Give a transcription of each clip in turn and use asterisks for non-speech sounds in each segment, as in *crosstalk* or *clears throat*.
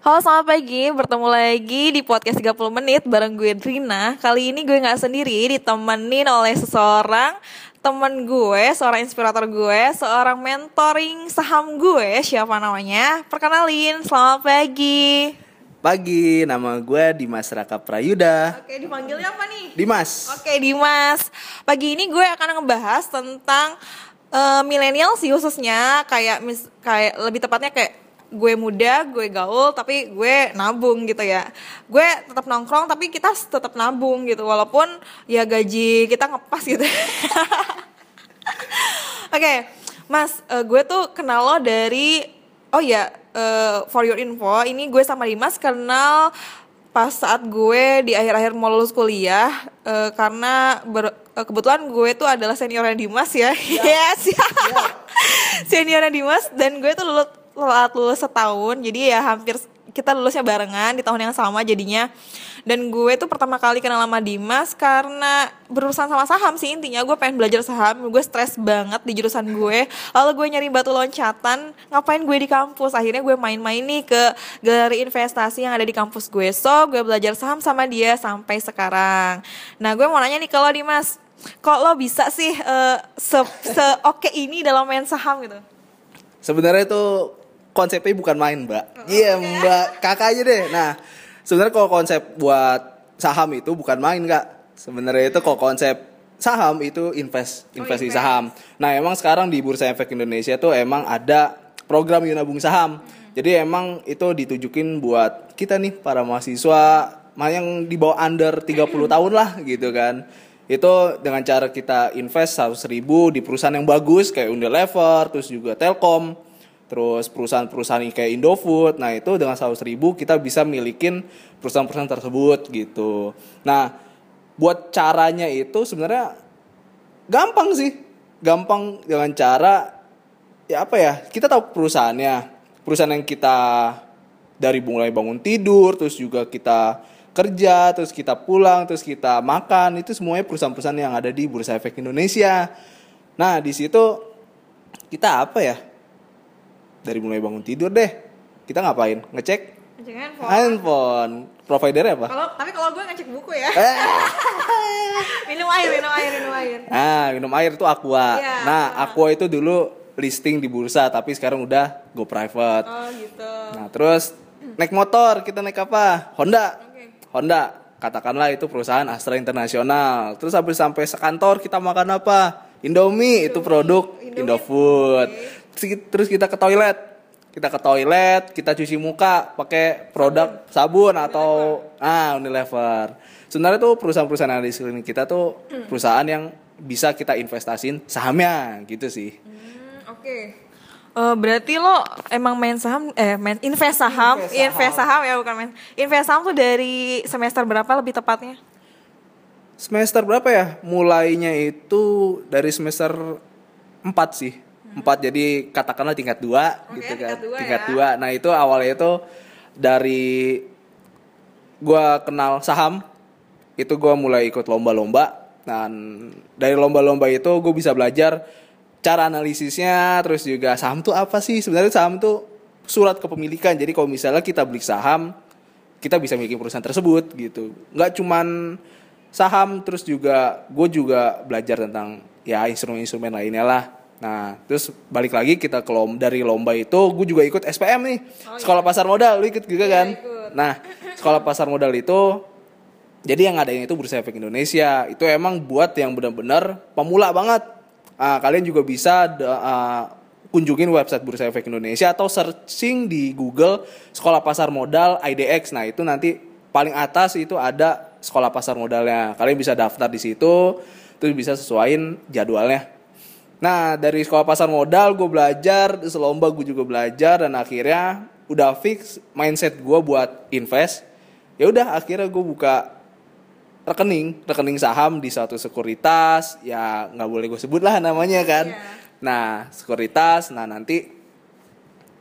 Halo selamat pagi, bertemu lagi di podcast 30 menit bareng gue Drina. Kali ini gue gak sendiri, ditemenin oleh seseorang temen gue, seorang inspirator gue, seorang mentoring saham gue Siapa namanya? Perkenalin, selamat pagi. Pagi, nama gue Dimas Raka Prayuda. Oke, dipanggilnya apa nih? Dimas. Oke Dimas, pagi ini gue akan ngebahas tentang uh, milenial sih khususnya kayak mis kayak lebih tepatnya kayak gue muda, gue gaul, tapi gue nabung gitu ya. Gue tetap nongkrong, tapi kita tetap nabung gitu, walaupun ya gaji kita ngepas gitu. *laughs* Oke, okay, Mas, uh, gue tuh kenal lo dari, oh ya, uh, for your info, ini gue sama Dimas kenal pas saat gue di akhir-akhir mau lulus kuliah uh, karena ber, uh, kebetulan gue tuh adalah seniornya Dimas ya. *laughs* Yeah. yes. Yeah. *laughs* seniornya Dimas dan gue tuh lulus telat lulus setahun jadi ya hampir kita lulusnya barengan di tahun yang sama jadinya. Dan gue tuh pertama kali kenal sama Dimas karena berurusan sama saham sih intinya. Gue pengen belajar saham gue stres banget di jurusan gue. Lalu gue nyari batu loncatan ngapain gue di kampus? Akhirnya gue main-main nih ke galeri investasi yang ada di kampus gue. So gue belajar saham sama dia sampai sekarang. Nah gue mau nanya nih kalau Dimas. Kok lo bisa sih uh, se, se oke ini dalam main saham gitu? Sebenarnya itu konsepnya bukan main mbak. Oh, iya okay. mbak. Kakak aja deh. Nah sebenarnya kalau konsep buat saham itu bukan main kak. Sebenarnya itu kok konsep saham itu invest oh, investasi oh, saham. Nah emang sekarang di bursa efek Indonesia tuh emang ada program Yunabung saham. Hmm. jadi emang itu ditujukin buat kita nih para mahasiswa yang di bawah under 30 tahun lah gitu kan. Itu dengan cara kita invest 100 ribu di perusahaan yang bagus kayak Unilever terus juga Telkom terus perusahaan-perusahaan kayak Indofood nah itu dengan 100 ribu kita bisa milikin perusahaan-perusahaan tersebut gitu. Nah buat caranya itu sebenarnya gampang sih. Gampang dengan cara ya apa ya kita tahu perusahaannya. Perusahaan yang kita dari mulai bangun tidur terus juga kita kerja terus kita pulang terus kita makan itu semuanya perusahaan-perusahaan yang ada di Bursa Efek Indonesia. Nah di situ kita apa ya dari mulai bangun tidur deh. Kita ngapain? Ngecek ngecek handphone. handphone. Providernya apa? Kalau tapi kalau gue ngecek buku ya. *laughs* Minum air minum air minum air. Nah minum air itu aqua. Ya, nah aqua itu dulu listing di bursa tapi sekarang udah go private. Oh gitu. Nah terus naik motor kita naik apa? Honda. Okay. Honda. Katakanlah itu perusahaan Astra Internasional. Terus habis sampai sekantor kita makan apa? Indomie, Indomie. itu produk Indomie. Indofood. Okay terus kita ke toilet. Kita ke toilet kita cuci muka pakai produk sabun, sabun atau Unilever. ah Unilever. Sebenarnya tuh perusahaan-perusahaan yang di sekeliling kita tuh hmm. perusahaan yang bisa kita investasin sahamnya gitu sih. Hmm, oke. Okay. Uh, berarti lo emang main saham eh main invest saham invest saham, invest saham. ya bukan main. Invest saham tuh dari semester berapa lebih tepatnya? Semester berapa ya? Mulainya itu dari semester 4 sih empat jadi katakanlah tingkat dua okay, gitu kan. tingkat dua, tingkat ya. dua. Nah itu awalnya itu dari gue kenal saham itu gue mulai ikut lomba-lomba. Dan dari lomba-lomba itu gue bisa belajar cara analisisnya terus juga saham tuh apa sih? Sebenarnya saham tuh surat kepemilikan. Jadi kalau misalnya kita beli saham kita bisa miliki perusahaan tersebut gitu. Nggak cuman saham terus juga gue juga belajar tentang ya instrumen-instrumen lainnya lah Nah, terus balik lagi kita ke lomba dari lomba itu, gue juga ikut SPM nih, oh, sekolah iya. pasar modal, lu ikut juga iya, kan? Ikut. Nah, sekolah pasar modal itu, jadi yang ada itu Bursa Efek Indonesia, itu emang buat yang benar-benar pemula banget. Nah, kalian juga bisa uh, kunjungin website Bursa Efek Indonesia atau searching di Google sekolah pasar modal IDX. Nah, itu nanti paling atas itu ada sekolah pasar modalnya. Kalian bisa daftar di situ, terus bisa sesuaiin jadwalnya Nah dari sekolah pasar modal gue belajar, selomba gue juga belajar dan akhirnya udah fix mindset gue buat invest. Ya udah akhirnya gue buka rekening, rekening saham di suatu sekuritas, ya nggak boleh gue sebut lah namanya kan. Yeah. Nah sekuritas, nah nanti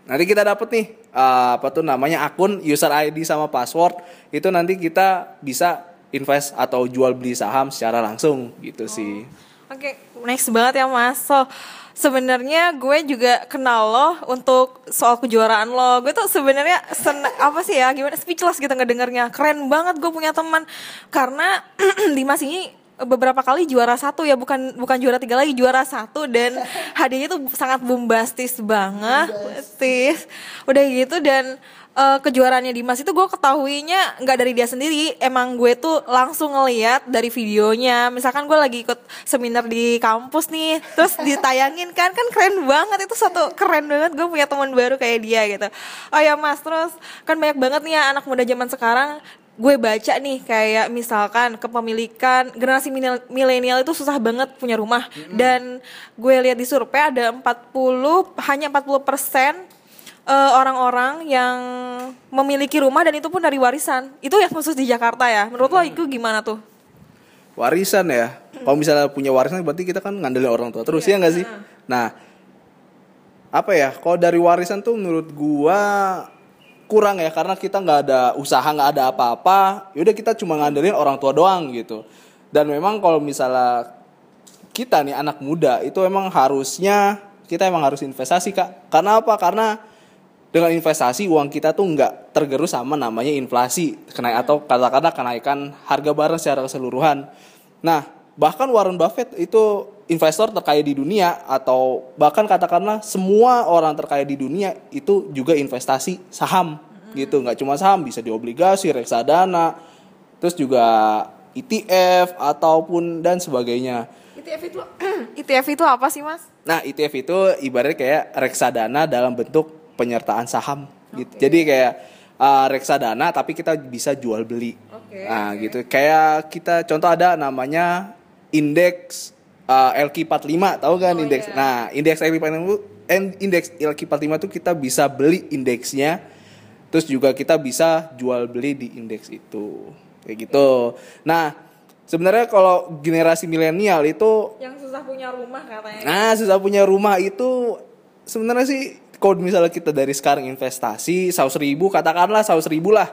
nanti kita dapet nih uh, apa tuh namanya akun user ID sama password itu nanti kita bisa invest atau jual beli saham secara langsung gitu oh. sih. Oke, okay, next banget ya Mas. So, sebenarnya gue juga kenal lo untuk soal kejuaraan lo. Gue tuh sebenarnya sen apa sih ya gimana speechless gitu ngedengarnya. Keren banget gue punya teman karena *clears throat* Dimas ini beberapa kali juara satu ya bukan bukan juara tiga lagi juara satu dan hadiahnya tuh sangat bombastis banget bombastis udah gitu dan uh, kejuaraannya Dimas itu gue ketahuinya nggak dari dia sendiri. Emang gue tuh langsung ngeliat dari videonya. Misalkan gue lagi ikut seminar di kampus nih terus ditayangin kan kan keren banget. Itu satu keren banget gue punya teman baru kayak dia gitu. Oh ya mas terus kan banyak banget nih ya anak muda zaman sekarang. Gue baca nih kayak misalkan kepemilikan generasi milenial itu susah banget punya rumah. Mm-hmm. dan gue lihat di survei ada 40 hanya 40 persen uh, orang-orang yang memiliki rumah dan itu pun dari warisan. Itu yang khusus di Jakarta ya. Menurut lo itu gimana tuh? Warisan ya. Kalau misalnya punya warisan berarti kita kan ngandelin orang tua terus yeah. ya nggak sih? Nah apa ya? Kalau dari warisan tuh menurut gua kurang ya karena kita nggak ada usaha nggak ada apa-apa. Yaudah kita cuma ngandelin orang tua doang gitu. Dan memang kalau misalnya kita nih anak muda itu emang harusnya kita emang harus investasi kak. Karena apa? Karena dengan investasi uang kita tuh nggak tergerus sama namanya inflasi kenaik atau katakanlah kenaikan harga barang secara keseluruhan. Nah bahkan Warren Buffett itu investor terkaya di dunia atau bahkan katakanlah semua orang terkaya di dunia itu juga investasi saham gitu. Nggak cuma saham bisa di obligasi reksadana terus juga ETF ataupun dan sebagainya. ETF itu *clears throat* ETF itu apa sih mas? Nah ETF itu ibaratnya kayak reksadana dalam bentuk penyertaan saham okay. gitu jadi kayak uh, reksadana tapi kita bisa jual beli okay, nah okay. gitu kayak kita contoh ada namanya indeks uh, LQ45 tahu kan oh, indeks. Yeah. Nah, indeks LQ45 itu indeks LQ45 itu kita bisa beli indeksnya. Terus juga kita bisa jual beli di indeks itu. Kayak gitu. Nah, sebenarnya kalau generasi milenial itu yang susah punya rumah katanya. Nah, susah punya rumah itu sebenarnya sih kalau misalnya kita dari sekarang investasi 100 ribu katakanlah 100 ribu lah.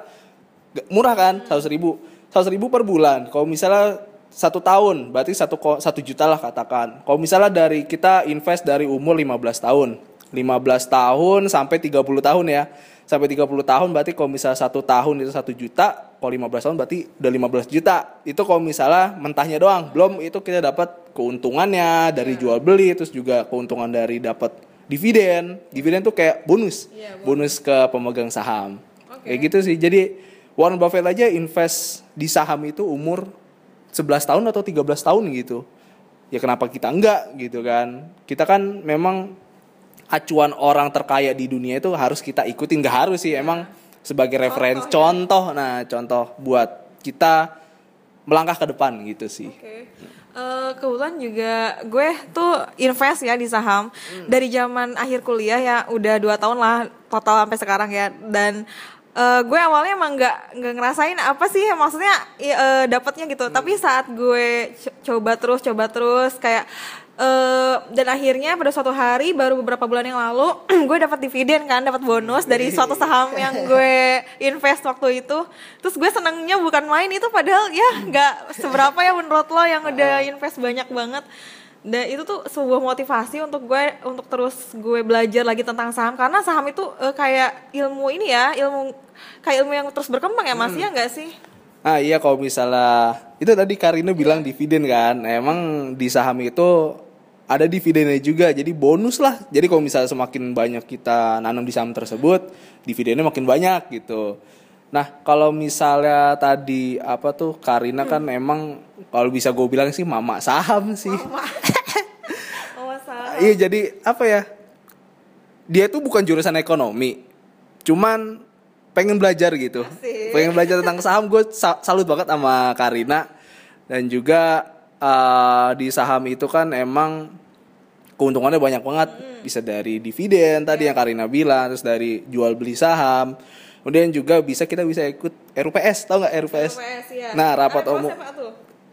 Murah kan. 100 ribu. 100 ribu per bulan. Kalau misalnya satu tahun berarti satu satu juta lah katakan. Kalau misalnya dari kita invest dari umur 15 tahun. 15 tahun sampai 30 tahun ya. Sampai 30 tahun berarti kalau misalnya satu tahun itu satu juta kalau 15 tahun berarti udah 15 juta. Itu kalau misalnya mentahnya doang. Belum itu kita dapat keuntungannya dari jual beli terus juga keuntungan dari dapat dividen. Dividen tuh kayak bonus. Yeah, bonus. bonus ke pemegang saham. Okay. kayak gitu sih. Jadi Warren Buffett aja invest di saham itu umur 11 tahun atau 13 tahun gitu. Ya kenapa kita enggak gitu kan? Kita kan memang acuan orang terkaya di dunia itu harus kita ikutin. Nggak harus sih. Emang sebagai referensi contoh, ya. nah contoh buat kita melangkah ke depan gitu sih. Okay. Uh, eh, kebetulan juga gue tuh invest ya di saham hmm. dari zaman akhir kuliah ya udah dua tahun lah total sampai sekarang ya dan uh, gue awalnya emang nggak nggak ngerasain apa sih maksudnya uh, dapatnya gitu hmm. tapi saat gue coba terus coba terus kayak uh, dan akhirnya pada suatu hari baru beberapa bulan yang lalu *clears throat* gue dapat dividen kan dapat bonus dari suatu saham yang gue invest waktu itu. Terus gue senangnya bukan main itu padahal ya nggak seberapa ya menurut lo yang udah invest banyak banget. Dan itu tuh sebuah motivasi untuk gue untuk terus gue belajar lagi tentang saham. Karena saham itu uh, kayak ilmu ini ya ilmu kayak ilmu yang terus berkembang ya mas hmm. ya nggak sih? Ah iya kalau misalnya itu tadi Karina bilang dividen kan. Emang di saham itu ada dividennya juga jadi bonus lah jadi kalau misalnya semakin banyak kita nanam di saham tersebut dividennya makin banyak gitu Nah, kalau misalnya tadi apa tuh Karina kan hmm. emang kalau bisa gue bilang sih mama saham sih. Mama. *laughs* mama saham. Iya, jadi apa ya? Dia tuh bukan jurusan ekonomi. Cuman pengen belajar gitu. Asik. Pengen belajar tentang saham. Gue salut banget sama Karina. Dan juga uh, di saham itu kan emang keuntungannya banyak banget. Hmm. Bisa dari dividen tadi yeah. yang Karina bilang, terus dari jual beli saham Kemudian juga bisa kita bisa ikut RUPS, tahu nggak RUPS? RUPS ya. Nah, rapat umum.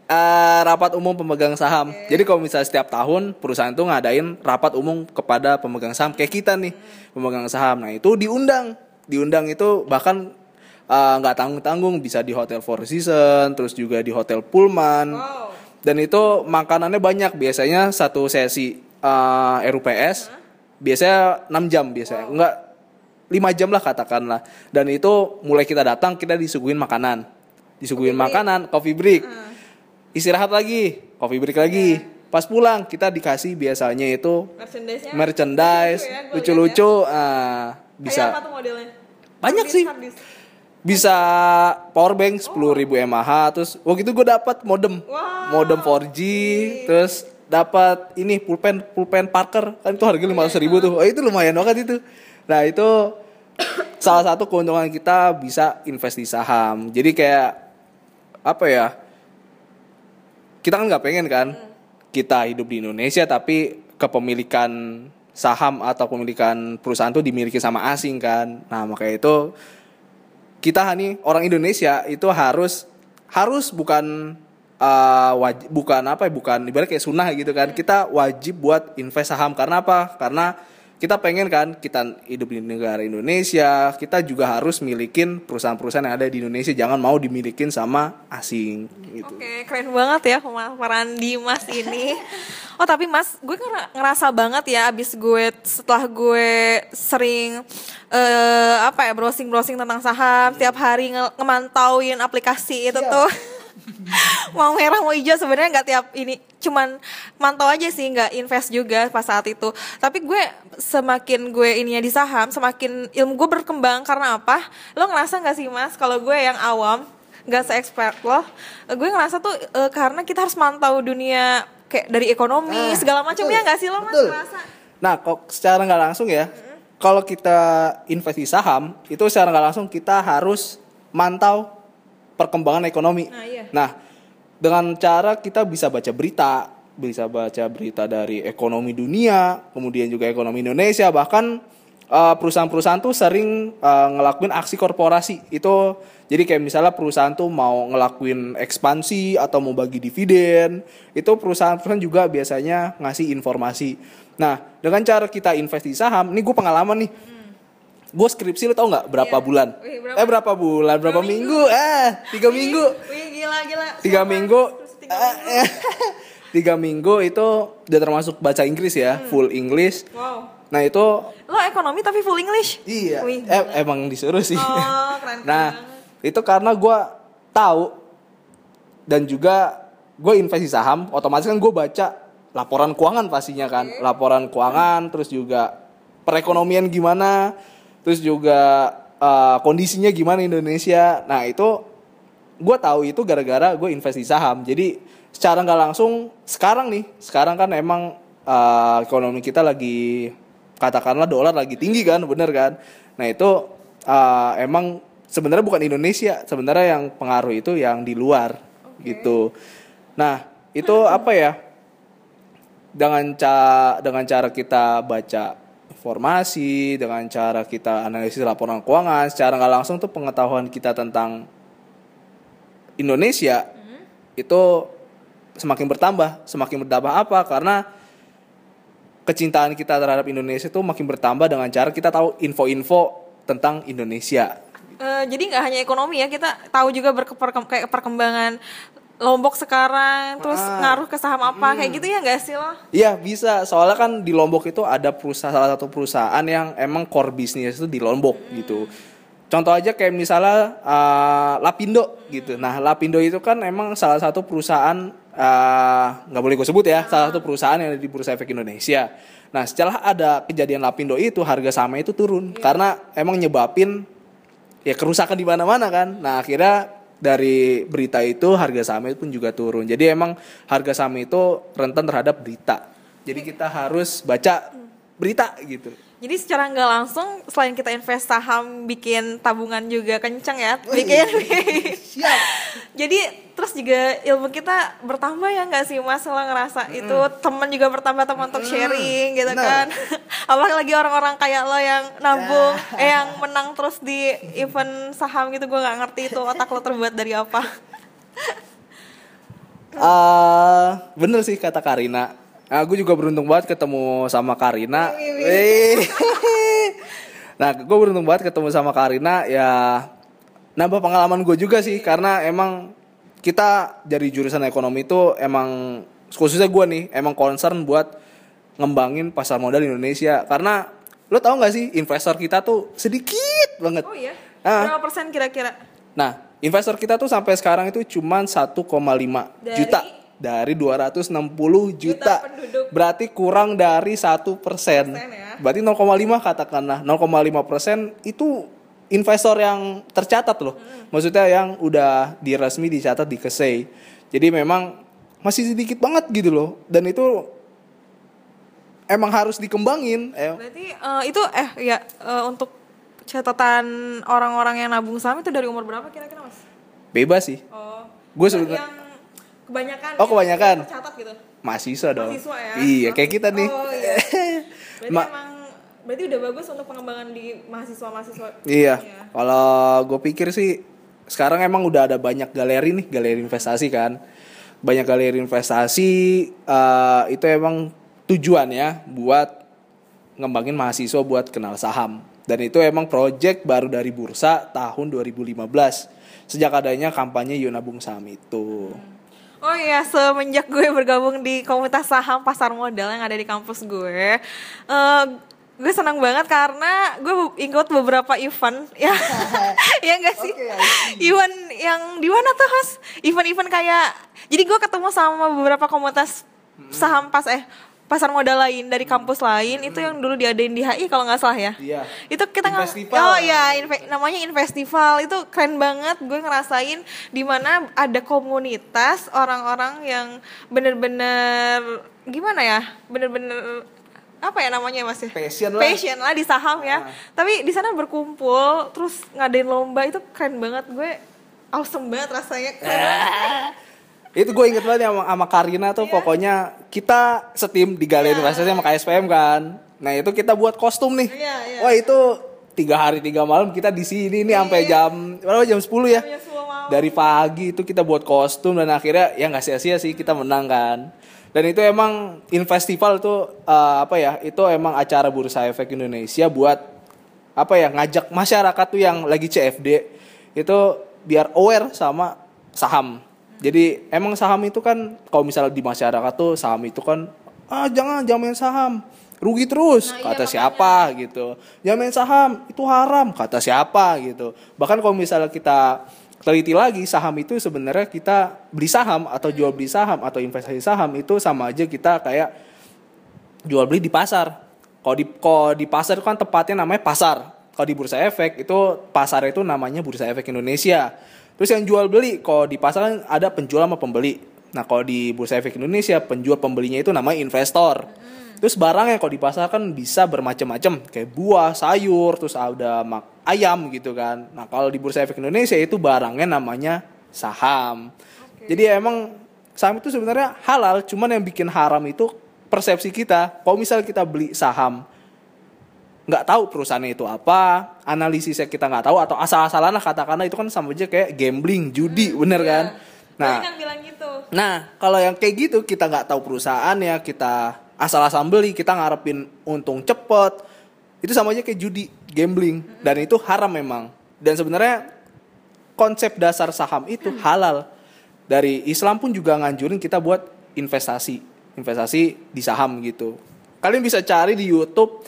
Uh, rapat umum pemegang saham. Okay. Jadi kalau misalnya setiap tahun perusahaan itu ngadain rapat umum kepada pemegang saham kayak kita nih, hmm. pemegang saham. Nah, itu diundang. Diundang itu bahkan eh, nggak uh, tanggung-tanggung bisa di hotel Four Seasons, terus juga di hotel Pullman. Wow. Dan itu makanannya banyak. Biasanya satu sesi uh, RUPS biasanya 6 jam biasanya. Enggak 5 jam lah katakanlah. Dan itu mulai kita datang kita disuguhin makanan. Disuguhin makanan coffee break. Istirahat lagi coffee break lagi. Pas pulang kita dikasih biasanya itu merchandise ya, lucu-lucu ah, Kayak bisa apa tuh modelnya? Banyak sih. Bisa power bank 10.000 mAh terus waktu itu gue dapat modem. Wow. modem 4G terus dapat ini pulpen pulpen Parker. Kan itu harga lima ribu tuh. Oh, itu lumayan banget itu. Nah itu *coughs* salah satu keuntungan kita bisa invest di saham. Jadi kayak apa ya kita kan nggak pengen kan kita hidup di Indonesia tapi kepemilikan saham atau pemilikan perusahaan itu dimiliki sama asing kan. Nah makanya itu kita nih orang Indonesia itu harus harus bukan uh, wajib bukan apa ya bukan ibarat kayak sunnah gitu kan. Kita wajib buat invest saham. Karena apa? Karena kita pengen kan kita hidup di negara Indonesia kita juga harus milikin perusahaan-perusahaan yang ada di Indonesia jangan mau dimilikin sama asing gitu Oke, keren banget ya pemaparan Dimas ini. Oh tapi Mas, gue ngera- ngerasa banget ya abis gue setelah gue sering eh apa ya browsing browsing tentang saham tiap hari nge- ngemantauin aplikasi itu tuh. *laughs* mau merah mau hijau sebenarnya nggak tiap ini. Cuman mantau aja sih nggak invest juga pas saat itu. Tapi gue semakin gue ininya di saham semakin ilmu gue berkembang. Karena apa? Lo ngerasa nggak sih mas kalau gue yang awam nggak se-expert lo gue ngerasa tuh eh, karena kita harus mantau dunia kayak dari ekonomi Ah, segala macam. ya nggak sih lo mas betul. ngerasa? Nah, kok secara nggak langsung ya, kalau kita invest di saham, itu secara nggak langsung kita harus mantau perkembangan ekonomi. Nah, iya. Nah, dengan cara kita bisa baca berita, bisa baca berita dari ekonomi dunia, kemudian juga ekonomi Indonesia, bahkan eh, perusahaan-perusahaan tuh sering eh, ngelakuin aksi korporasi. Itu jadi kayak misalnya perusahaan tuh mau ngelakuin ekspansi atau mau bagi dividen, itu perusahaan-perusahaan juga biasanya ngasih informasi. Nah, dengan cara kita invest di saham, ini gue pengalaman nih. Gue skripsi lo tau nggak berapa Iya. bulan? Wih, berapa? Eh berapa bulan? Berapa minggu? Eh tiga minggu wih gila gila tiga Siapa? minggu tiga eh, minggu. eh, *laughs* tiga minggu itu udah termasuk baca Inggris ya Hmm. full English wow nah itu lo ekonomi tapi full English iya Wih, eh, emang disuruh sih Oh, keren *laughs* nah banget. itu karena gue tahu dan juga gue investasi saham otomatis kan gue baca laporan keuangan pastinya kan laporan keuangan terus juga perekonomian gimana terus juga eh, kondisinya gimana Indonesia? Nah itu gue tahu itu gara-gara gue invest di saham. Jadi secara nggak langsung sekarang nih sekarang kan emang eh, ekonomi kita lagi katakanlah dolar lagi tinggi kan bener kan? Nah itu eh, emang sebenarnya bukan Indonesia sebenarnya yang pengaruh itu yang di luar gitu. Nah itu apa ya? Dengan ca dengan cara kita baca informasi dengan cara kita analisis laporan keuangan secara nggak langsung tuh pengetahuan kita tentang Indonesia itu semakin bertambah semakin bertambah apa? Karena kecintaan kita terhadap Indonesia itu makin bertambah dengan cara kita tahu info-info tentang Indonesia. Eh, jadi nggak hanya ekonomi ya kita tahu juga berkeperkem- kayak perkembangan Lombok sekarang terus Ah. ngaruh ke saham apa kayak gitu ya nggak sih lo Iya bisa, soalnya kan di Lombok itu ada perusahaan salah satu perusahaan yang emang core bisnis itu di Lombok gitu. Contoh aja kayak misalnya uh, Lapindo gitu. Nah Lapindo itu kan emang salah satu perusahaan uh, nggak boleh gue sebut ya, salah satu perusahaan yang ada di Bursa Efek Indonesia. Nah setelah ada kejadian Lapindo itu harga saham itu turun karena emang nyebabin ya kerusakan di mana-mana kan. Nah akhirnya dari berita itu harga saham itu pun juga turun. Jadi emang harga saham itu rentan terhadap berita. Jadi kita harus baca berita gitu. Jadi secara nggak langsung selain kita invest saham bikin tabungan juga kenceng ya bikin. Siap. *laughs* jadi terus juga ilmu kita bertambah ya nggak sih mas? Lo ngerasa itu teman juga bertambah teman untuk sharing gitu Benar. kan. *laughs* Apalagi orang-orang kayak lo yang nabung *laughs* eh yang menang terus di event saham gitu gue nggak ngerti itu otak lo terbuat dari apa. Eh, bener sih kata Karina. Aku juga beruntung banget ketemu sama Karina. *laughs* Nah, gue beruntung banget ketemu sama Karina ya nambah pengalaman gue juga sih karena emang kita dari jurusan ekonomi itu emang khususnya gue nih emang concern buat ngembangin pasar modal Indonesia karena lo tau nggak sih investor kita tuh sedikit banget Oh iya. Ah. Berapa persen kira-kira? nah investor kita tuh sampai sekarang itu cuman 1,5 Dari? juta dari 260 juta, penduduk. berarti kurang dari satu persen ya. berarti 0,5 katakanlah 0,5 persen itu investor yang tercatat loh maksudnya yang udah diresmi dicatat di KSEI jadi memang masih sedikit banget gitu loh dan itu emang harus dikembangin eh, Berarti eh, itu eh ya eh, untuk catatan orang-orang yang nabung saham itu dari umur berapa kira-kira mas? bebas sih Oh. Gue sebenarnya- yang kebanyakan. Oh, kebanyakan. yang tercatat gitu. mahasiswa dong Mahasiswa ya. iya kayak kita nih Oh iya. *laughs* Berarti Ma- emang berarti udah bagus untuk pengembangan di mahasiswa-mahasiswa. Iya, Iya. kalau gue pikir sih sekarang emang udah ada banyak galeri nih, galeri investasi kan. Banyak galeri investasi eh, itu emang tujuannya buat ngembangin mahasiswa buat kenal saham. Dan itu emang project baru dari bursa tahun 2015. Sejak adanya kampanye Yuk Nabung Saham itu. Oh iya, semenjak gue bergabung di komunitas saham pasar modal yang ada di kampus gue, eh, gue senang banget karena gue ikut beberapa event *laughs* ya, *laughs* ya enggak sih? Oke, I event yang di mana tuh Mas? Event-event kayak, jadi gue ketemu sama beberapa komunitas saham pas eh pasar modal lain dari kampus lain itu yang dulu diadain di HI kalau nggak salah ya. Iya. Itu kita nggak. Oh ya, inve- namanya Infestival itu keren banget. Gue ngerasain di mana ada komunitas orang-orang yang bener-bener gimana ya, bener-bener apa ya namanya mas ya? Passion lah. Passion lah di saham ya. Ah. Tapi di sana berkumpul, terus ngadain lomba itu keren banget. Gue awesome banget rasanya. Keren banget. *laughs* itu gue inget banget sama, sama Karina tuh pokoknya kita setim di galeri Iya. investasi sama KSPM kan. Nah itu kita buat kostum nih. Iya, iya. wah itu tiga hari tiga malam kita di sini nih sampai jam berapa? Jam 10 ya? Jam 10 malam. dari pagi itu kita buat kostum dan akhirnya ya nggak sia-sia sih kita menang kan. Dan itu emang Infestival itu eh, apa ya itu emang acara bursa efek Indonesia buat apa ya ngajak masyarakat tuh yang lagi CFD itu biar aware sama saham jadi emang saham itu kan kalau misalnya di masyarakat tuh saham itu kan ah jangan jangan main saham rugi terus Nah, iya, kata makanya. siapa gitu jangan main saham itu haram kata siapa gitu bahkan kalau misalnya kita teliti lagi saham itu sebenarnya kita beli saham atau jual beli saham atau investasi saham itu sama aja kita kayak jual beli di pasar. Kalau di kalau di pasar itu kan tepatnya namanya pasar. Kalau di bursa efek itu pasar itu namanya bursa efek Indonesia. Terus yang jual beli kalau di pasar kan ada penjual sama pembeli. Nah kalau di bursa efek Indonesia penjual pembelinya itu namanya investor. Terus barang yang kalau di pasar kan bisa bermacam-macam kayak buah, sayur, terus ada mak- ayam gitu kan. Nah kalau di bursa efek Indonesia itu barangnya namanya saham. Jadi emang saham itu sebenarnya halal, cuman yang bikin haram itu persepsi kita. Kalau misal kita beli saham, nggak tahu perusahaannya itu apa, analisisnya kita nggak tahu atau asal-asalan lah katakanlah itu kan sama aja kayak gambling, judi, bener Iya. kan? Nah, bilang gitu. Nah, kalau yang kayak gitu kita nggak tahu perusahaannya, kita asal-asalan beli, kita ngarepin untung cepet, itu sama aja kayak judi, gambling, dan itu haram memang. Dan sebenarnya konsep dasar saham itu halal. Dari Islam pun juga nganjurin kita buat investasi, investasi di saham gitu. Kalian bisa cari di YouTube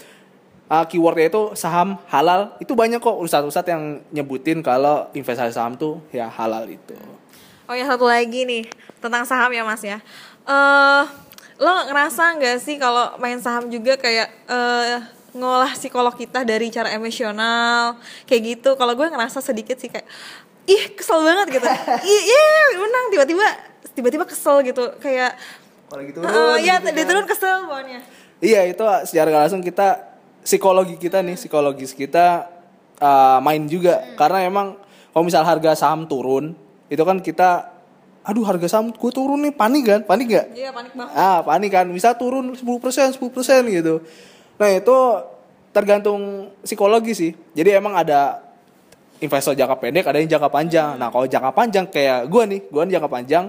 uh, keywordnya itu saham halal, itu banyak kok ustadz-ustadz yang nyebutin kalau investasi saham tuh ya halal itu. Oh ya satu lagi nih tentang saham ya mas ya. Eh lo ngerasa nggak sih kalau main saham juga kayak eh ngolah psikolog kita dari cara emosional kayak gitu. Kalau gue ngerasa sedikit sih kayak ih kesel banget gitu. *laughs* Ih iya menang tiba-tiba tiba-tiba kesel gitu kayak Kalau gitu eh ya gitu dia turun kesel bawahnya. Iya itu secara langsung kita psikologi kita nih psikologis kita uh, main juga karena emang kalau misal harga saham turun itu kan kita aduh harga saham gue turun nih panik kan panik gak? Iya panik banget. Ah panik kan misal turun 10% 10% gitu. Nah itu tergantung psikologi sih. Jadi emang ada investor jangka pendek ada yang jangka panjang. Nah kalau jangka panjang kayak gue nih gue jangka panjang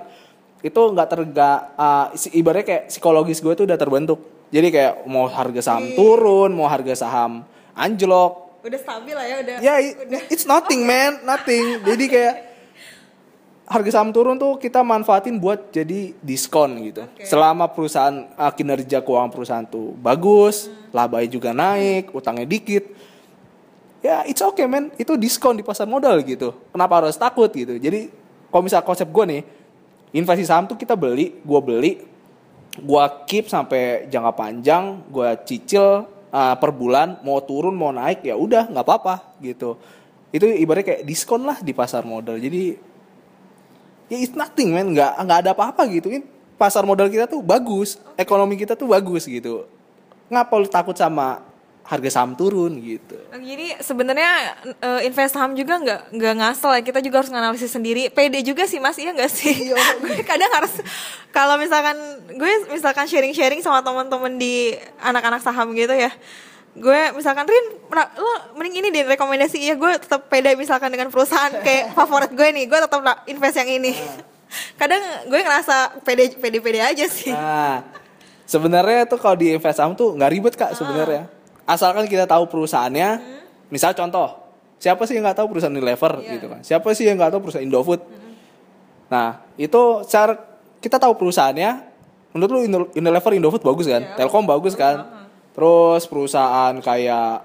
itu nggak terga uh, ibaratnya kayak psikologis gue tuh udah terbentuk. Jadi kayak mau harga saham turun, mau harga saham anjlok, Udah stabil lah ya udah. ya it's nothing man, nothing. Jadi kayak harga saham turun tuh kita manfaatin buat jadi diskon gitu. Oke. Selama perusahaan uh, kinerja keuangan perusahaan tuh bagus, labanya juga naik, utangnya dikit. Ya it's okay man, itu diskon di pasar modal gitu. Kenapa harus takut gitu? Jadi kalau misal konsep gue nih, investasi saham tuh kita beli, gue beli, gue keep sampai jangka panjang, gue cicil uh, per bulan, mau turun mau naik ya udah nggak apa-apa gitu. Itu ibaratnya kayak diskon lah di pasar modal. Jadi ya it's nothing man nggak nggak ada apa-apa gitu kan pasar modal kita tuh bagus ekonomi kita tuh bagus gitu ngapa lu takut sama harga saham turun gitu Jadi sebenarnya eh, invest saham juga nggak nggak ngasal ya kita juga harus nganalisis sendiri. PD juga sih mas iya nggak sih? *laughs* gue kadang harus kalau misalkan gue misalkan sharing-sharing sama teman-teman di anak-anak saham gitu ya. Gue misalkan Rin, lo mending ini deh rekomendasi ya gue tetap pede misalkan dengan perusahaan kayak *laughs* favorit gue nih, gue tetap invest yang ini. *laughs* Kadang gue ngerasa pede pede pede aja sih. nah sebenarnya tuh kalau di invest saham tuh nggak ribet kak sebenarnya asalkan kita tahu perusahaannya misal contoh siapa sih yang nggak tahu perusahaan Unilever Iya. gitu kan? Siapa sih yang nggak tahu perusahaan Indofood? Nah itu cara kita tahu perusahaannya menurut lu Unilever Indofood bagus kan? Telkom bagus kan? Terus perusahaan kayak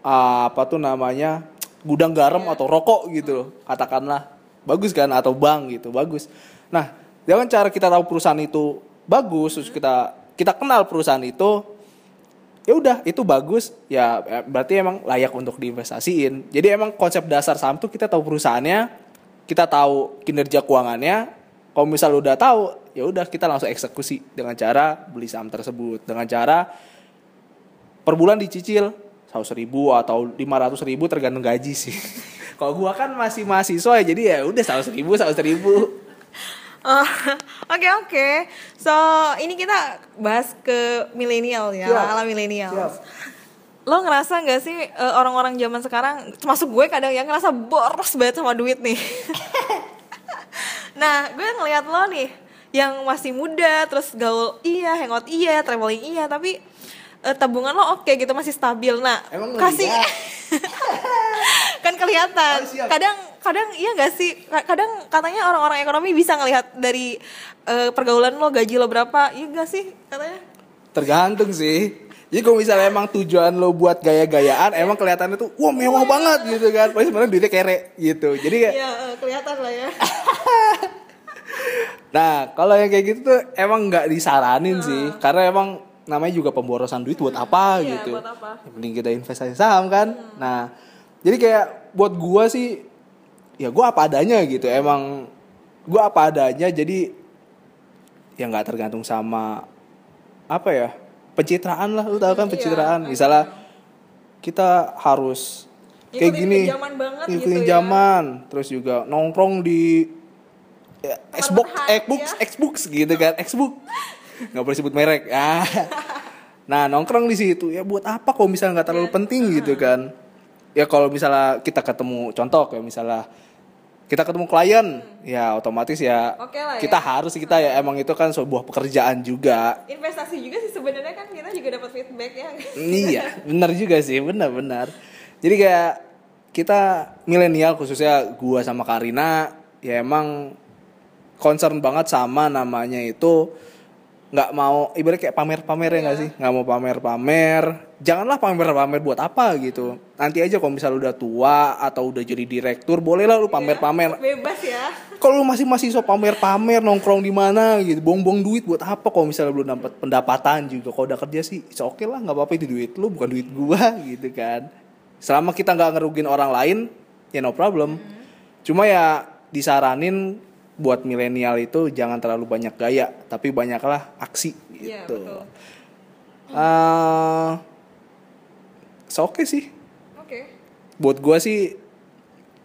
ah, apa tuh namanya gudang garam atau rokok gitu loh katakanlah. Bagus kan? Atau bank gitu bagus. Nah dengan cara kita tahu perusahaan itu bagus terus kita kita kenal perusahaan itu ya udah itu bagus. Ya eh, berarti emang layak untuk diinvestasiin. Jadi emang konsep dasar saham tuh kita tahu perusahaannya kita tahu kinerja keuangannya. Kalau misal udah tahu ya udah kita langsung eksekusi dengan cara beli saham tersebut. Dengan cara per bulan dicicil seratus ribu atau lima ratus ribu tergantung gaji sih. *laughs* Kalau gua kan masih mahasiswa ya jadi ya udah seratus ribu seratus ribu *laughs* Oke oke. So ini kita bahas ke milenial ya, Siap. ala milenial. Lo ngerasa nggak sih eh, orang-orang zaman sekarang, termasuk gue kadang yang ngerasa boros banget sama duit nih. *laughs* nah, gue ngeliat lo nih, yang masih muda, terus gaul iya, hangout iya, traveling iya, tapi eh, tabungan lo oke gitu masih stabil. Nah, Emang kasih *laughs* kan kelihatan. Oh, siap. kadang kadang iya gak sih? Ka- Kadang katanya orang-orang ekonomi bisa ngelihat dari eh, pergaulan lo, gaji lo berapa, iya gak sih katanya? tergantung sih jadi kalau misalnya emang tujuan lo buat gaya-gayaan emang kelihatannya tuh wah mewah banget gitu kan padahal sebenarnya duitnya kere gitu jadi kayak Iya, eh, kelihatan lah ya. *laughs* Nah, kalau yang kayak gitu tuh emang nggak disaranin sih, karena emang namanya juga pemborosan duit buat apa Iya, gitu. buat apa? Yang penting kita investasi saham kan. Nah, jadi kayak buat gua sih, ya gua apa adanya gitu. Emang gua apa adanya, jadi ya nggak tergantung sama apa ya pencitraan lah, lu tahu kan Iya, pencitraan. Misalnya kita harus kayak gini, zaman banget ngikutin gitu ya. zaman, terus juga nongkrong di ya, Xbox, Xbox, ya. Xbox gitu kan, Xbox. *laughs* Nggak boleh sebut merek. *laughs* Ah. Nah, nongkrong di situ ya buat apa kalau misalnya nggak Iya. terlalu penting gitu kan. Ya kalau misalnya kita ketemu contoh kayak misalnya kita ketemu klien, ya otomatis ya Oke lah ya. kita harus kita ya emang itu kan sebuah pekerjaan juga. Investasi juga sih sebenarnya kan kita juga dapat feedback ya. iya, *laughs* benar juga sih, benar-benar. Jadi kayak kita milenial khususnya gua sama Karina ya emang concern banget sama namanya itu nggak mau ibarat kayak pamer-pamer ya nggak sih? Nggak mau pamer-pamer. Janganlah pamer-pamer buat apa gitu. Nanti aja kalau misal udah tua atau udah jadi direktur bolehlah lu pamer-pamer. Bebas ya. kalau lu masih masih so pamer-pamer nongkrong di mana gitu. Buang-buang duit buat apa kalau misalnya belum dapat pendapatan juga. Kalau udah kerja sih oke lah nggak apa-apa itu duit lu bukan duit gua *laughs* gitu kan. Selama kita nggak ngerugin orang lain ya no problem. Cuma ya disaranin buat milenial itu jangan terlalu banyak gaya tapi banyaklah aksi Iya, gitu. betul. Eh, so oke sih. Oke. buat gua sih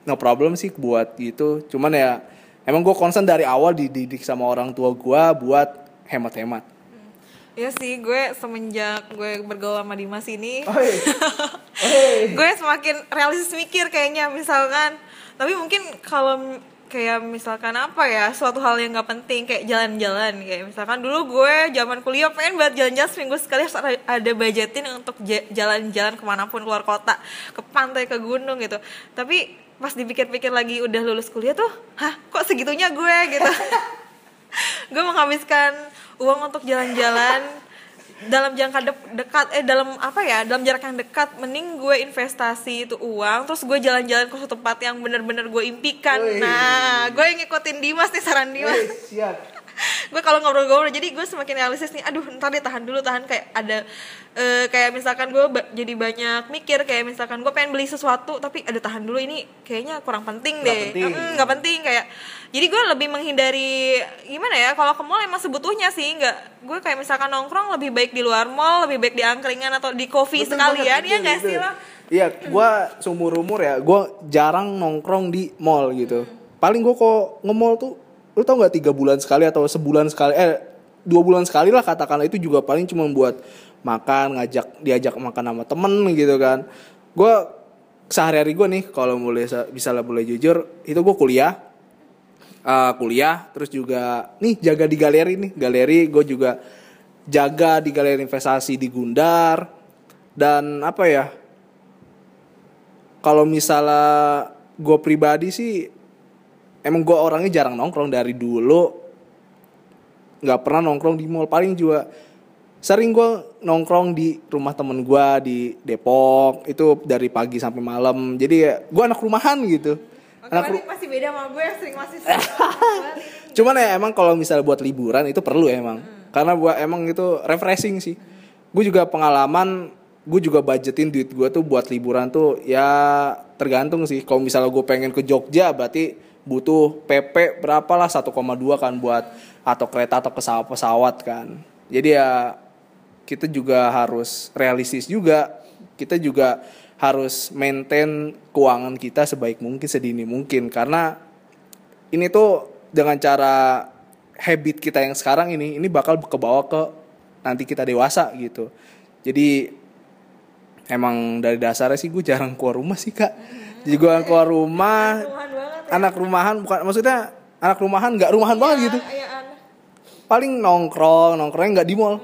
no problem sih buat gitu. Cuman ya emang gue concern dari awal dididik sama orang tua gua buat hemat-hemat. Ya sih, gue semenjak gue bergaul sama Dimas ini, *laughs* gue semakin realistis mikir kayaknya misalkan. Tapi mungkin kalau kayak misalkan apa ya, suatu hal yang nggak penting kayak jalan-jalan kayak misalkan dulu gue zaman kuliah pengen buat jalan-jalan seminggu sekali harus ada- ada budgetin untuk ja- jalan-jalan ke mana pun keluar kota, ke pantai, ke gunung gitu. Tapi pas dipikir-pikir lagi udah lulus kuliah tuh, hah kok segitunya gue gitu *laughs* gue menghabiskan uang untuk jalan-jalan dalam jangka de dekat eh dalam apa ya dalam jarak yang dekat mending gue investasi itu uang terus gue jalan-jalan ke suatu tempat yang bener-bener gue impikan Wih. nah gue yang ngikutin Dimas nih saran Dimas Wih, siap. Gue kalau ngobrol-ngobrol jadi gue semakin realistis nih aduh ntar deh tahan dulu tahan. Kayak ada eh, kayak misalkan gue ba- jadi banyak mikir kayak misalkan gue pengen beli sesuatu tapi ada tahan dulu ini kayaknya kurang penting Nggak deh. penting. Mm, nggak penting kayak jadi gue lebih menghindari gimana ya kalau ke mall emang sebutuhnya sih nggak gue kayak misalkan nongkrong lebih baik di luar mall lebih baik di angkringan atau di coffee Betul sekalian ya nggak sih lo Iya, gue seumur umur ya, gue jarang nongkrong di mall gitu. Paling gue kok nge-mall tuh, lu tau nggak tiga bulan sekali atau sebulan sekali, eh dua bulan sekali lah katakanlah itu juga paling cuma buat makan, ngajak diajak makan sama temen gitu kan. Gue sehari-hari gue nih, kalau boleh bisa lah boleh jujur, itu gue kuliah, eh, kuliah, terus juga nih jaga di galeri nih, galeri gue juga jaga di galeri investasi di Gundar. Dan apa ya kalau misalnya gue pribadi sih emang gue orangnya jarang nongkrong dari dulu. Nggak pernah nongkrong di mall. Paling juga sering gue nongkrong di rumah temen gue di Depok. Itu dari pagi sampai malam. Jadi ya gue anak rumahan gitu. Oke, anak masih, ru- masih beda sama gue yang sering masih *laughs* cuman ya emang kalau misalnya buat liburan itu perlu ya emang. Karena buat emang itu refreshing sih. Gue juga pengalaman gue juga budgetin duit gue tuh buat liburan tuh ya tergantung sih. Kalau misalnya gue pengen ke Jogja berarti butuh PP berapa lah 1,2 kan buat atau kereta atau pesawat pesawat kan. Jadi ya kita juga harus realistis juga. Kita juga harus maintain keuangan kita sebaik mungkin sedini mungkin. Karena ini tuh dengan cara habit kita yang sekarang ini ini bakal kebawa ke nanti kita dewasa gitu. Jadi emang dari dasarnya sih gue jarang keluar rumah sih kak. Jadi gue keluar rumah anak rumahan bukan maksudnya anak rumahan nggak rumahan banget gitu Iya, aneh. paling nongkrong nongkrongnya nggak di mall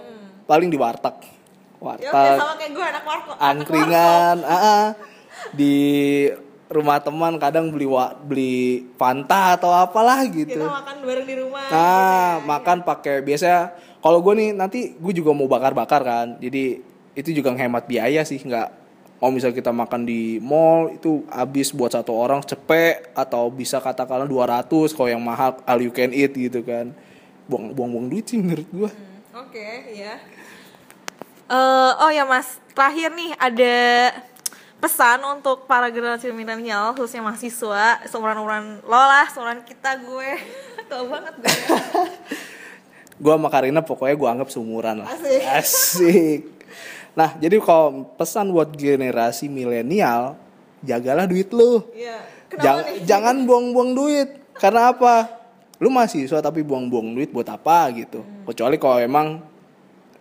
paling di warteg Ya warteg sama kayak gue anak warkop. angkringan ah, ah. di rumah teman kadang beli wa, beli Fanta atau apalah gitu Kita makan bareng di rumah. Nah, makan pakai biasanya kalau gue nih nanti gue juga mau bakar-bakar kan. Jadi itu juga ngehemat biaya sih, nggak mau misal kita makan di mall itu habis buat satu orang cepet atau bisa katakanlah 200 kalau yang mahal all you can eat gitu kan. Buang buang, buang duit sih menurut gue. Hmm, Oke, ya. Eh, oh ya Mas, terakhir nih ada pesan untuk para generasi milenial khususnya mahasiswa seumuran-umuran lo lah, seumuran kita gue. *laughs* Tau banget gue. *laughs* Gue sama Karina pokoknya gue anggap seumuran lah. Asik. Asik. Nah, jadi kalau pesan buat generasi milenial, jagalah duit lu. Iya. Jangan, nih? jangan buang-buang duit. Karena apa? Lu mahasiswa tapi buang-buang duit buat apa gitu. Hmm. Kecuali kalau emang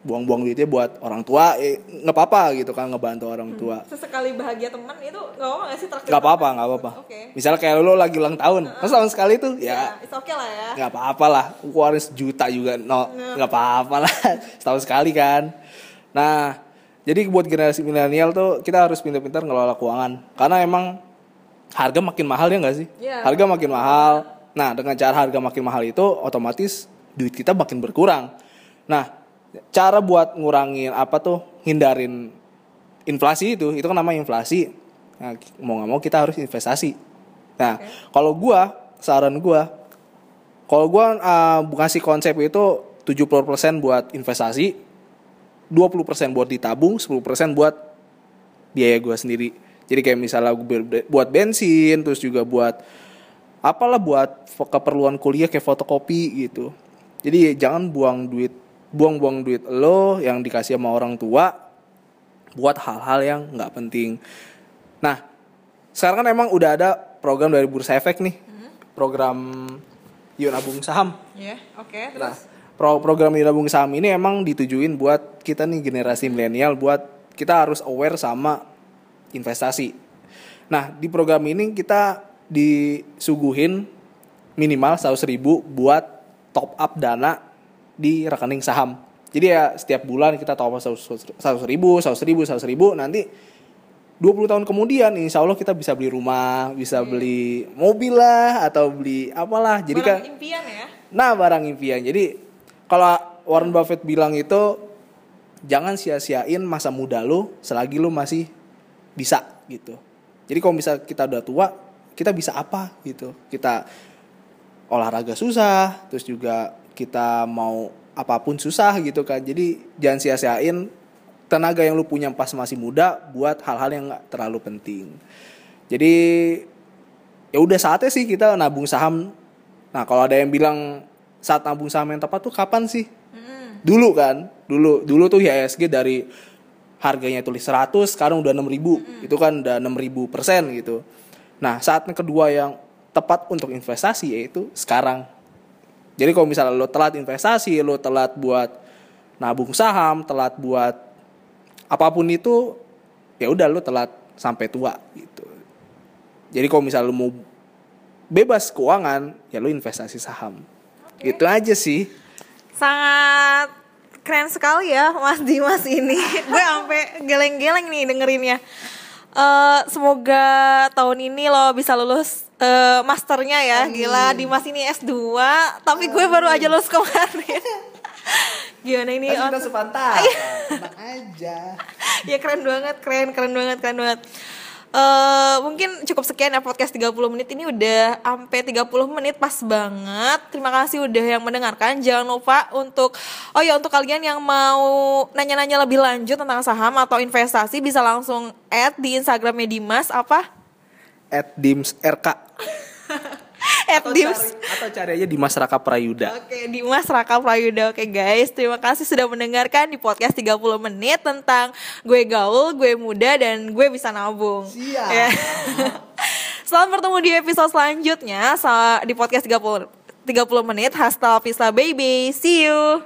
buang-buang duitnya buat orang tua, eh, nggak apa-apa gitu kan ngebantu orang tua. Sesekali bahagia teman itu gak apa gak sih traktir? Nggak apa-apa, nggak apa-apa. Oke. Misalnya kayak lu lagi ulang tahun, masa tahun sekali tuh Ya, it's okay lah ya. nggak apa-apa lah. Keluarin sejuta juga, no, nggak apa-apa lah. *laughs* Setahun sekali kan. Nah, jadi buat generasi milenial tuh kita harus pintar-pintar ngelola keuangan. Karena emang harga makin mahal ya nggak sih? Iya. Harga makin mahal. Nah, dengan cara harga makin mahal itu otomatis duit kita makin berkurang. Nah, cara buat ngurangin apa tuh hindarin inflasi itu, itu kan namanya inflasi. Nah, mau nggak mau kita harus investasi. Nah, kalau gua saran gua kalau gua uh, ngasih konsep itu 70% buat investasi, 20% buat ditabung, 10% buat biaya gua sendiri. Jadi kayak misalnya gua ber- buat bensin, terus juga buat apalah buat keperluan kuliah kayak fotokopi gitu. Jadi jangan buang duit, buang-buang duit lo yang dikasih sama orang tua buat hal-hal yang nggak penting. Nah, sekarang kan emang udah ada program dari Bursa Efek nih, program Yuk Nabung Saham. Ya, oke. Nah, Terus pro program Nabung Saham ini emang ditujuin buat kita nih generasi milenial, buat kita harus aware sama investasi. Nah, di program ini kita disuguhin minimal 100 ribu buat top up dana di rekening saham. Jadi ya setiap bulan kita top up 100 ribu, 100 ribu, 100 ribu, nanti 20 tahun kemudian insya Allah kita bisa beli rumah, bisa beli mobil lah atau beli apalah. Jadi Barang kan impian ya. Nah, barang impian. Jadi kalau Warren Buffett bilang itu jangan sia-siain masa muda lu selagi lu masih bisa gitu. Jadi kalau misal kita udah tua, kita bisa apa gitu. Kita olahraga susah, terus juga kita mau apa pun susah gitu kan. Jadi jangan sia-siain tenaga yang lu punya pas masih muda buat hal-hal yang nggak terlalu penting. Jadi ya udah saatnya sih kita nabung saham. Nah kalau ada yang bilang saat nabung saham yang tepat tuh kapan sih? Dulu kan, dulu dulu tuh IHSG dari harganya tulis 100 sekarang udah 6000 itu kan udah 6000 persen gitu. Nah saat yang kedua yang tepat untuk investasi yaitu sekarang. Jadi kalau misalnya lo telat investasi, lo telat buat nabung saham, telat buat apa pun itu ya udah lu telat sampai tua gitu. Jadi kalau misalnya lu mau bebas keuangan, ya lu investasi saham. Itu aja sih. Sangat keren sekali ya Mas Dimas ini. *laughs* Gue sampai geleng-geleng nih dengerinnya. Eh, semoga tahun ini lo bisa lulus eh, masternya ya. Gila Dimas ini S2, tapi gue baru aja lulus kemarin. *laughs* Gimana ini? Kan kita Ot? sepantaran. Enak aja. *laughs* ya keren banget, keren, keren banget, keren banget. Eh mungkin cukup sekian ya podcast 30 menit ini udah sampai 30 menit pas banget. Terima kasih udah yang mendengarkan. Jangan lupa untuk oh ya untuk kalian yang mau nanya-nanya lebih lanjut tentang saham atau investasi bisa langsung add di Instagramnya Dimas apa? At Dims RK. *laughs* *laughs* Add Atau Dims. cari, atau cari aja di Masyarakat Prayuda. Oke, Dimas Raka Prayuda. Oke guys, terima kasih sudah mendengarkan di podcast 30 menit tentang gue gaul, gue muda, dan gue bisa nabung. Siap. Ya. *laughs* Selamat bertemu di episode selanjutnya di podcast 30 30 menit. Hasta vista baby. See you.